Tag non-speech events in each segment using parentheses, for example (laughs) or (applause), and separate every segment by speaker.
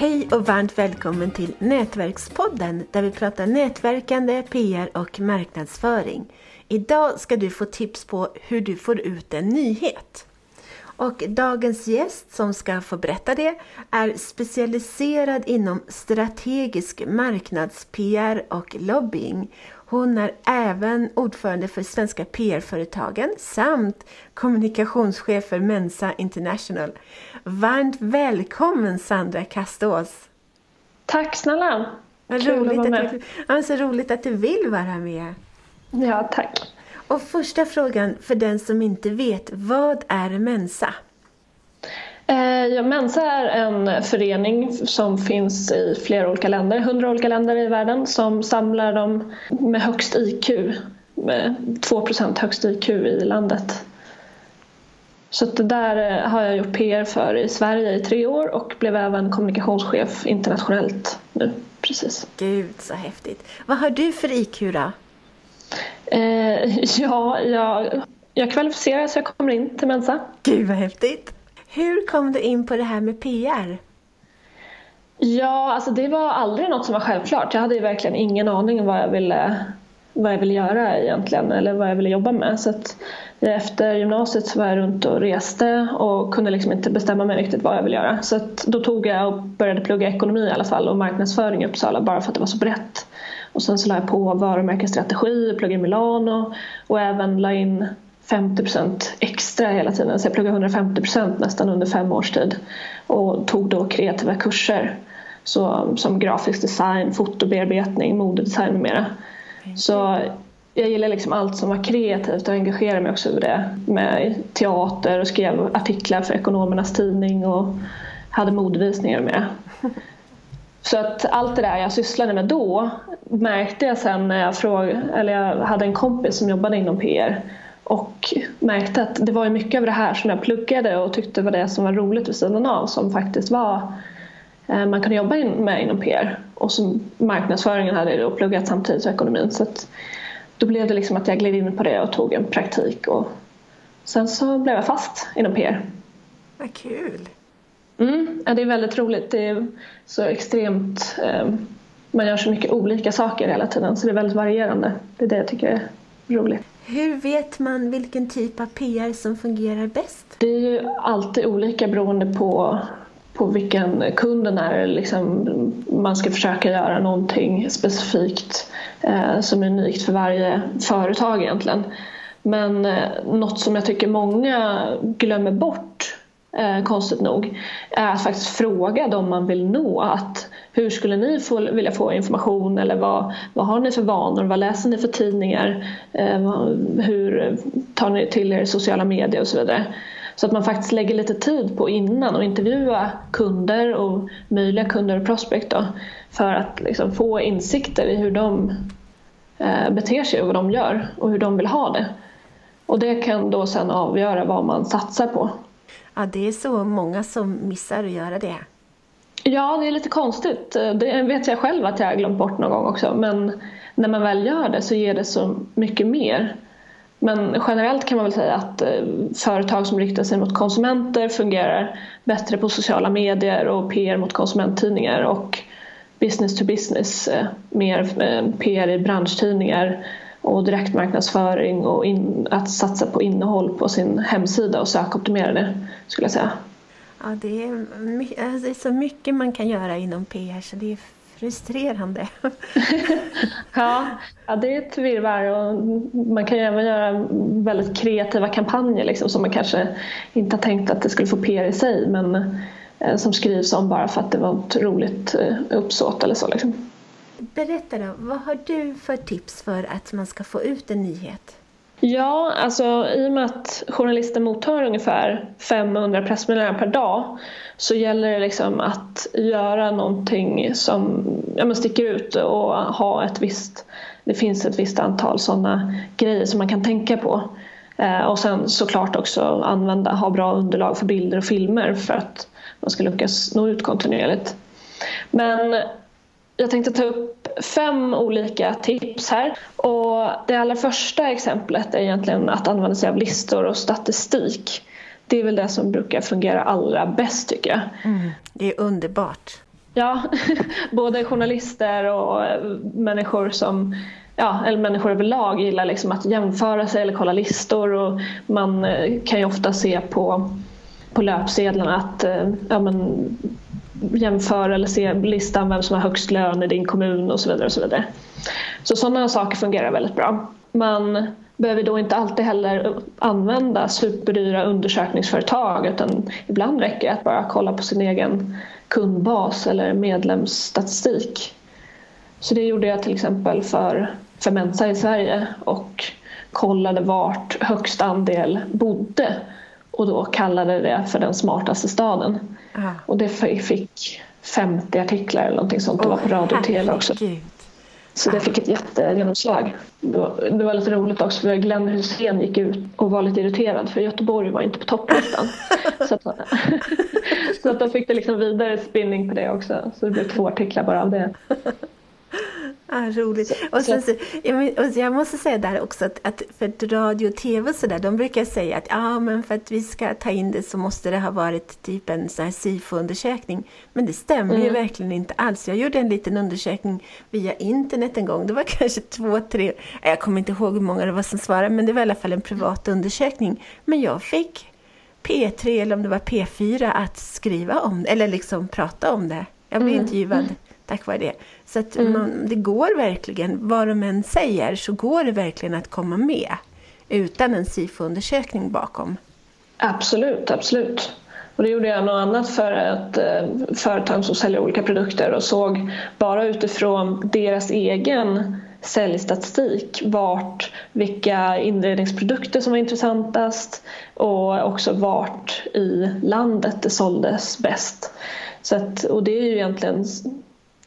Speaker 1: Hej och varmt välkommen till Nätverkspodden där vi pratar nätverkande, PR och marknadsföring. Idag ska du få tips på hur du får ut en nyhet. Och dagens gäst som ska få berätta det är specialiserad inom strategisk marknads-PR och lobbying. Hon är även ordförande för Svenska PR-företagen samt kommunikationschef för Mensa International. Varmt välkommen Sandra Kastås!
Speaker 2: Tack snälla!
Speaker 1: Vad roligt att, du, ja, så roligt att du vill vara med.
Speaker 2: Ja, tack.
Speaker 1: Och första frågan för den som inte vet, vad är Mensa?
Speaker 2: Eh, ja, Mensa är en förening som finns i flera olika länder, hundra olika länder i världen som samlar dem med högst IQ, med 2% högst IQ i landet. Så det där eh, har jag gjort PR för i Sverige i tre år och blev även kommunikationschef internationellt nu precis.
Speaker 1: Gud så häftigt. Vad har du för IQ då?
Speaker 2: Eh, (laughs) ja, jag, jag kvalificerar så jag kommer in till Mensa.
Speaker 1: Gud vad häftigt. Hur kom du in på det här med PR?
Speaker 2: Ja, alltså det var aldrig något som var självklart. Jag hade ju verkligen ingen aning vad jag ville, vad jag ville göra egentligen eller vad jag ville jobba med. Så att efter gymnasiet så var jag runt och reste och kunde liksom inte bestämma mig riktigt vad jag ville göra. Så att då tog jag och började plugga ekonomi i alla fall och marknadsföring i Uppsala bara för att det var så brett. Och sen så la jag på varumärkesstrategi, pluggade i Milano och även la in 50% extra hela tiden. Så jag pluggade 150% nästan under fem års tid och tog då kreativa kurser så, som grafisk design, fotobearbetning, modedesign med mera. Så jag gillar liksom allt som var kreativt och engagerade mig också över det med teater och skrev artiklar för Ekonomernas tidning och hade modevisningar med. Så att allt det där jag sysslade med då märkte jag sen när jag, frågade, eller jag hade en kompis som jobbade inom PR och märkte att det var mycket av det här som jag pluggade och tyckte var det som var roligt vid sidan av som faktiskt var eh, man kunde jobba med inom PR och som marknadsföringen hade jag pluggat samtidigt som ekonomin så att då blev det liksom att jag gled in på det och tog en praktik och sen så blev jag fast inom PR.
Speaker 1: Vad kul!
Speaker 2: Mm, ja, det är väldigt roligt. Det är så extremt... Eh, man gör så mycket olika saker hela tiden så det är väldigt varierande. Det är det jag tycker är roligt.
Speaker 1: Hur vet man vilken typ av PR som fungerar bäst?
Speaker 2: Det är ju alltid olika beroende på, på vilken kunden är. Liksom, man ska försöka göra någonting specifikt eh, som är unikt för varje företag egentligen. Men eh, något som jag tycker många glömmer bort eh, konstigt nog, är att faktiskt fråga dem man vill nå att hur skulle ni få, vilja få information eller vad, vad har ni för vanor, vad läser ni för tidningar, eh, hur tar ni till er sociala medier och så vidare. Så att man faktiskt lägger lite tid på innan och intervjua kunder och möjliga kunder och prospect då, för att liksom få insikter i hur de eh, beter sig och vad de gör och hur de vill ha det. Och det kan då sen avgöra vad man satsar på.
Speaker 1: Ja, det är så många som missar att göra det.
Speaker 2: Ja, det är lite konstigt. Det vet jag själv att jag har glömt bort någon gång också. Men när man väl gör det så ger det så mycket mer. Men generellt kan man väl säga att eh, företag som riktar sig mot konsumenter fungerar bättre på sociala medier och PR mot konsumenttidningar och business to business eh, mer eh, PR i branschtidningar och direktmarknadsföring och in, att satsa på innehåll på sin hemsida och sökoptimera det skulle jag säga.
Speaker 1: Ja, det är, alltså, det är så mycket man kan göra inom PR så det är frustrerande. (laughs)
Speaker 2: ja, ja, det är ett virrvarr och man kan ju även göra väldigt kreativa kampanjer liksom, som man kanske inte har tänkt att det skulle få PR i sig men eh, som skrivs om bara för att det var ett roligt eh, uppsåt eller så. Liksom.
Speaker 1: Berätta då, vad har du för tips för att man ska få ut en nyhet?
Speaker 2: Ja, alltså i och med att journalister mottar ungefär 500 pressmeddelanden per dag så gäller det liksom att göra någonting som ja, sticker ut och ha ett visst, det finns ett visst antal sådana grejer som man kan tänka på. Eh, och sen såklart också använda, ha bra underlag för bilder och filmer för att man ska lyckas nå ut kontinuerligt. Men jag tänkte ta upp fem olika tips här. Och det allra första exemplet är egentligen att använda sig av listor och statistik. Det är väl det som brukar fungera allra bäst tycker jag.
Speaker 1: Mm, det är underbart.
Speaker 2: Ja, (laughs) både journalister och människor som ja, eller människor överlag gillar liksom att jämföra sig eller kolla listor och man eh, kan ju ofta se på, på löpsedlarna att eh, ja, men, jämföra eller se listan vem som har högst lön i din kommun och så vidare. Och så vidare. Så sådana saker fungerar väldigt bra. Man behöver då inte alltid heller använda superdyra undersökningsföretag utan ibland räcker det att bara kolla på sin egen kundbas eller medlemsstatistik. Så det gjorde jag till exempel för, för Mensa i Sverige och kollade vart högst andel bodde och då kallade det för den smartaste staden. Ah. Och det fick 50 artiklar eller någonting sånt. Det var på radio och tv också. Så det fick ett jättegenomslag. Det var lite roligt också för Glenn Hussein gick ut och var lite irriterad för Göteborg var inte på topplistan. (laughs) så, att, (laughs) så att då fick det liksom vidare spinning på det också. Så det blev två artiklar bara av det.
Speaker 1: Ah, roligt. Och, sen, så, jag, och jag måste säga där också att, att för radio och tv och sådär, de brukar säga att ja, men för att vi ska ta in det så måste det ha varit typ en sån här SIFO-undersökning. Men det stämmer mm. ju verkligen inte alls. Jag gjorde en liten undersökning via internet en gång. Det var (laughs) kanske två, tre, jag kommer inte ihåg hur många det var som svarade, men det var i alla fall en privat undersökning. Men jag fick P3 eller om det var P4 att skriva om eller liksom prata om det. Jag blev mm. intervjuad mm. Tack vare det. Så att mm. man, det går verkligen, vad de än säger, så går det verkligen att komma med utan en SIFO-undersökning bakom.
Speaker 2: Absolut, absolut. Och det gjorde jag något annat för ett eh, företag som säljer olika produkter och såg bara utifrån deras egen säljstatistik vart, vilka inredningsprodukter som var intressantast och också vart i landet det såldes bäst. Så att, och det är ju egentligen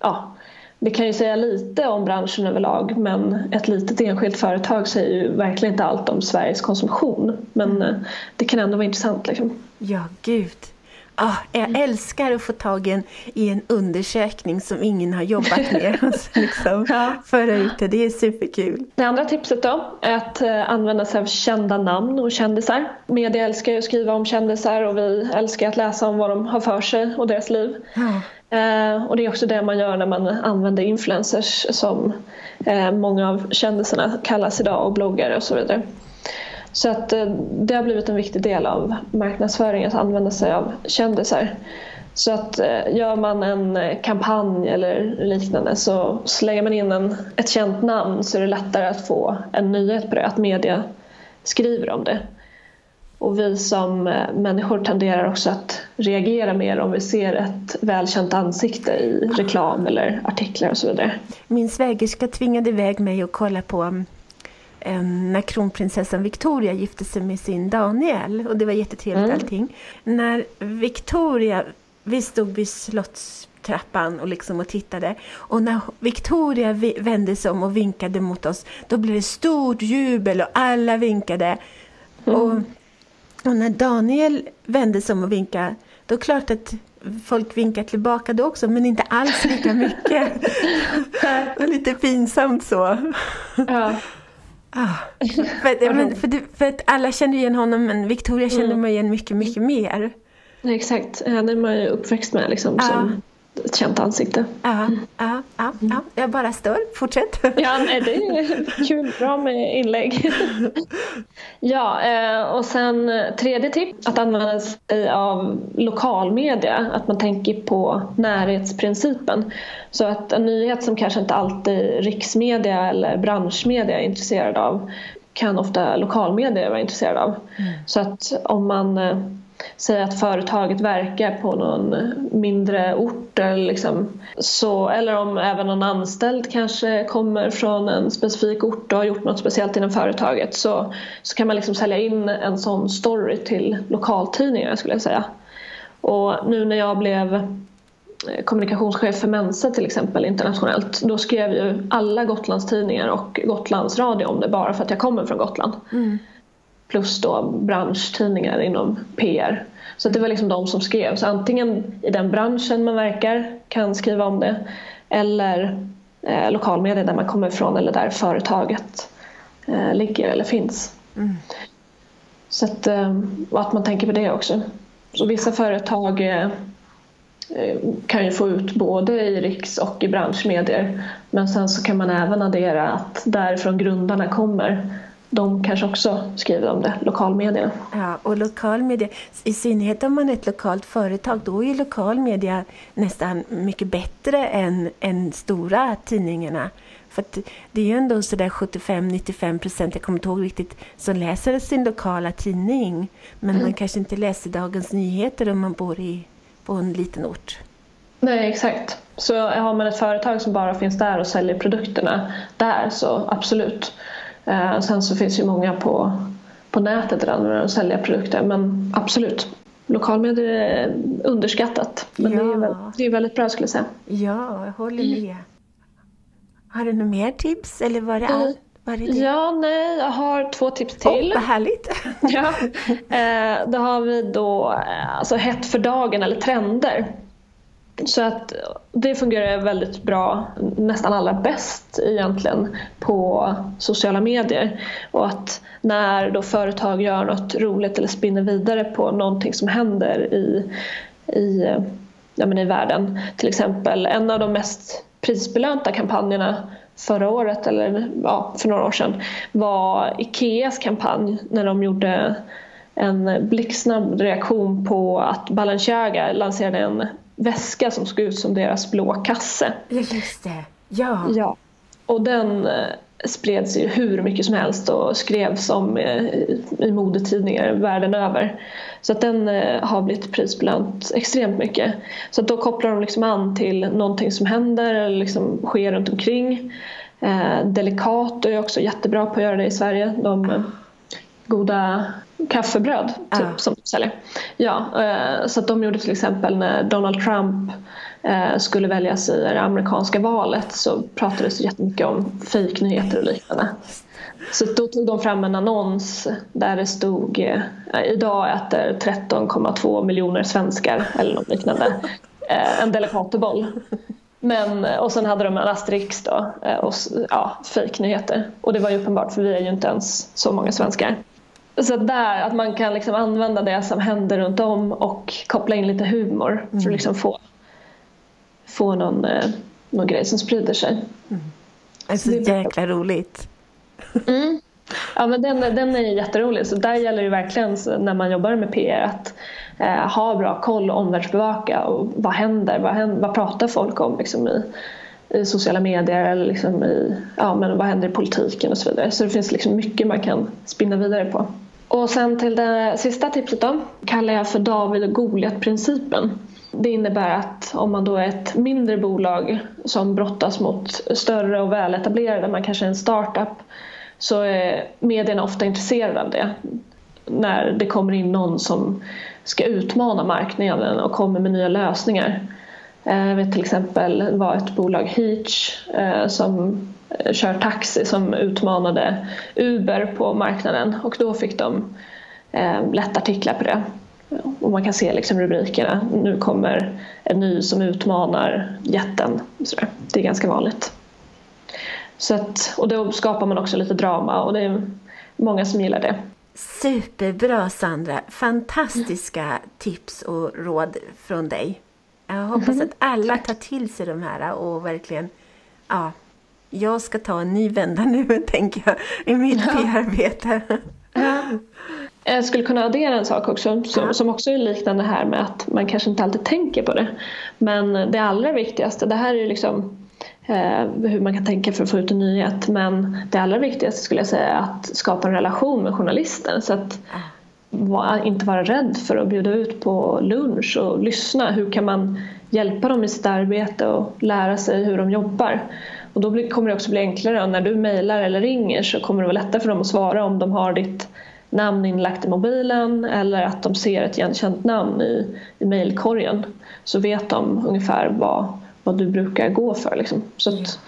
Speaker 2: ja, det kan ju säga lite om branschen överlag men ett litet enskilt företag säger ju verkligen inte allt om Sveriges konsumtion. Men mm. eh, det kan ändå vara intressant. Liksom.
Speaker 1: Ja, gud. Ah, jag älskar att få tag i en, i en undersökning som ingen har jobbat med. och (laughs) liksom ja. föra ut det. Det är superkul.
Speaker 2: Det andra tipset då är att eh, använda sig av kända namn och kändisar. Media älskar ju att skriva om kändisar och vi älskar att läsa om vad de har för sig och deras liv. Ja. Eh, och det är också det man gör när man använder influencers som eh, många av kändisarna kallas idag och bloggare och så vidare. Så att eh, det har blivit en viktig del av marknadsföringen att använda sig av kändisar. Så att eh, gör man en kampanj eller liknande så slänger man in en, ett känt namn så är det lättare att få en nyhet på det, att media skriver om det. Och vi som eh, människor tenderar också att reagera mer om vi ser ett välkänt ansikte i reklam eller artiklar och så vidare.
Speaker 1: Min svägerska tvingade iväg mig att kolla på um, när kronprinsessan Victoria gifte sig med sin Daniel. Och det var jättetrevligt mm. allting. När Victoria, vi stod vid slottstrappan och, liksom och tittade. Och när Victoria vände sig om och vinkade mot oss, då blev det stort jubel och alla vinkade. Mm. Och och när Daniel vände sig om och vinkade, då är det klart att folk vinkar tillbaka då också, men inte alls lika mycket. (laughs) det lite pinsamt så. Ja. Ah, för, men, för, för, att alla kände igen honom, men Victoria kände mm. man igen mycket, mycket mer.
Speaker 2: Exakt, henne är man ju uppväxt med liksom, ah. som ett känt ansikte.
Speaker 1: Ja, mm. ja, ja, ja, jag bara stör. Fortsätt. (laughs)
Speaker 2: Ja, nej, det är kul. Bra med inlägg. (laughs) Ja, eh, och sen tredje tips, att använda sig av lokalmedia. Att man tänker på närhetsprincipen. Så att en nyhet som kanske inte alltid riksmedia eller branschmedia är intresserad av kan ofta lokalmedia vara intresserad av. Mm. Så att om man Säg säga att företaget verkar på någon mindre ort eller, liksom, så, eller om även någon anställd kanske kommer från en specifik ort och har gjort något speciellt inom företaget så, så kan man liksom sälja in en sån story till lokaltidningar skulle jag säga. Och nu när jag blev eh, kommunikationschef för Mensa till exempel internationellt då skrev ju alla Gotlandstidningar och Gotlandsradio om det bara för att jag kommer från Gotland. Mm plus då branschtidningar inom PR. Så det var liksom de som skrev. Så antingen i den branschen man verkar kan skriva om det eller eh, lokalmedia där man kommer ifrån eller där företaget eh, ligger eller finns. Mm. Så att, eh, att man tänker på det också. Så vissa företag eh, eh, kan ju få ut både i riks och i branschmedier. Men sen så kan man även addera att därifrån grundarna kommer de kanske också skriver om det, lokalmedia.
Speaker 1: Ja, och lokalmedia, i synnerhet om man är ett lokalt företag, då är lokalmedia nästan mycket bättre än, än stora tidningarna. För det är ju ändå sådär 75-95 procent, jag kommer inte ihåg riktigt, som läser sin lokala tidning. Men mm. man kanske inte läser Dagens Nyheter om man bor i, på en liten ort.
Speaker 2: Nej, exakt. Så har man ett företag som bara finns där och säljer produkterna där så absolut. Eh, sen så finns ju många på, på nätet redan att sälja produkter men absolut. Lokalmedier är underskattat men ja. det, är ju, det är väldigt bra skulle jag säga.
Speaker 1: Ja, jag håller med. Har du några mer tips eller var det
Speaker 2: mm. allt? Ja, nej, jag har två tips till. Oh,
Speaker 1: vad härligt! (laughs)
Speaker 2: ja, eh, då har vi då eh, alltså hett för dagen eller trender. Så att det fungerar väldigt bra, nästan allra bäst egentligen, på sociala medier. Och att när då företag gör något roligt eller spinner vidare på någonting som händer i, i, ja, men i världen. Till exempel en av de mest prisbelönta kampanjerna förra året, eller ja, för några år sedan, var Ikeas kampanj när de gjorde en blixtsnabb reaktion på att Balenciaga lanserade en väska som såg ut som deras blå kasse.
Speaker 1: Just det. Ja.
Speaker 2: ja. Och den eh, spreds ju hur mycket som helst och skrevs om eh, i modetidningar världen över. Så att den eh, har blivit prisbelönt extremt mycket. Så att då kopplar de liksom an till någonting som händer eller liksom sker runt omkring. Eh, Delicato är också jättebra på att göra det i Sverige. De goda kaffebröd typ, ah. som de säljer. Ja, eh, så att de gjorde till exempel när Donald Trump eh, skulle väljas i det amerikanska valet så pratades det jättemycket om fejknyheter och liknande. Så då tog de fram en annons där det stod eh, idag äter 13,2 miljoner svenskar eller något liknande en delikatoboll. Men, och sen hade de en asterix då och ja, fejknyheter. Och det var ju uppenbart för vi är ju inte ens så många svenskar. Så där, att man kan liksom använda det som händer runt om och koppla in lite humor mm. för att mm. liksom få, få någon, eh, någon grej som sprider sig.
Speaker 1: Mm. Det är så jäkla roligt.
Speaker 2: Mm. Ja, men den, den är jätterolig. Så där gäller det verkligen när man jobbar med PR att eh, ha bra koll och omvärldsbevaka. Och vad händer? Vad, händer, vad pratar folk om liksom, i, i sociala medier eller liksom i, ja, men vad händer i politiken och så vidare. Så det finns liksom mycket man kan spinna vidare på. Och sen till det sista tipset då kallar jag för David och Goliat-principen. Det innebär att om man då är ett mindre bolag som brottas mot större och väletablerade, man kanske är en startup, så är medierna ofta intresserade av det. När det kommer in någon som ska utmana marknaden och kommer med nya lösningar. Eh, vet till exempel det var ett bolag Heach eh, som eh, kör taxi som utmanade Uber på marknaden och då fick de eh, lätta artiklar på det. Och man kan se liksom rubrikerna. Nu kommer en ny som utmanar jätten. Det är ganska vanligt. Så att, och då skapar man också lite drama och det är många som gillar det.
Speaker 1: Superbra Sandra! Fantastiska tips och råd från dig. Jag hoppas att alla tar till sig de här och verkligen ja, jag ska ta en ny vända nu, (laughs) tänker jag, i mitt ja. PR-arbete.
Speaker 2: Ja. Jag skulle kunna addera en sak också som, ja. som också är liknande här med att man kanske inte alltid tänker på det. Men det allra viktigaste, det här är ju liksom eh, hur man kan tänka för att få ut en nyhet men det allra viktigaste skulle jag säga är att skapa en relation med journalisten. Så att var, inte vara rädd för att bjuda ut på lunch och lyssna. Hur kan man hjälpa dem i sitt arbete och lära sig hur de jobbar? Och då kommer det också bli enklare. Och när du mejlar eller ringer så kommer det vara lättare för dem att svara om de har ditt namn inlagt i mobilen eller att de ser ett igenkänt namn i, i mejlkorgen. Så vet de ungefär vad, vad du brukar gå för. Liksom. Så att,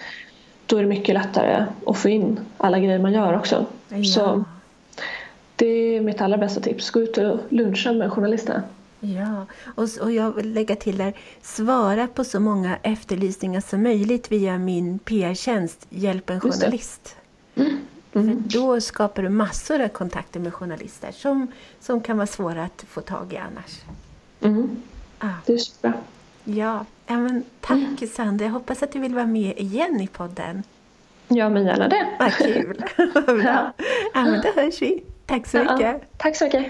Speaker 2: då är det mycket lättare att få in alla grejer man gör också. Ja. Så det är mitt allra bästa tips. Gå ut och luncha med journalisterna.
Speaker 1: Ja, och, och jag vill lägga till där, svara på så många efterlysningar som möjligt via min PR-tjänst Hjälp en journalist. Mm. Mm. För då skapar du massor av kontakter med journalister som, som kan vara svåra att få tag i annars.
Speaker 2: Mm. Ah. Det är så bra.
Speaker 1: Ja, men tack mm. Sandra. Jag hoppas att du vill vara med igen i podden.
Speaker 2: Ja, men gärna det.
Speaker 1: Vad kul. (laughs) Bra. Ja. ja, men då hörs vi. Tack så mycket. Ja,
Speaker 2: tack så mycket.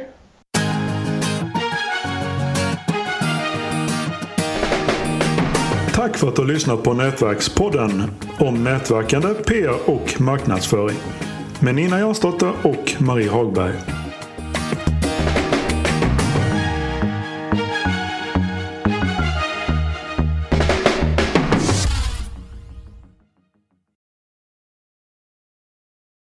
Speaker 3: Tack för att du har lyssnat på Nätverkspodden om nätverkande, PR och marknadsföring med Nina Jansdotter och Marie Hagberg.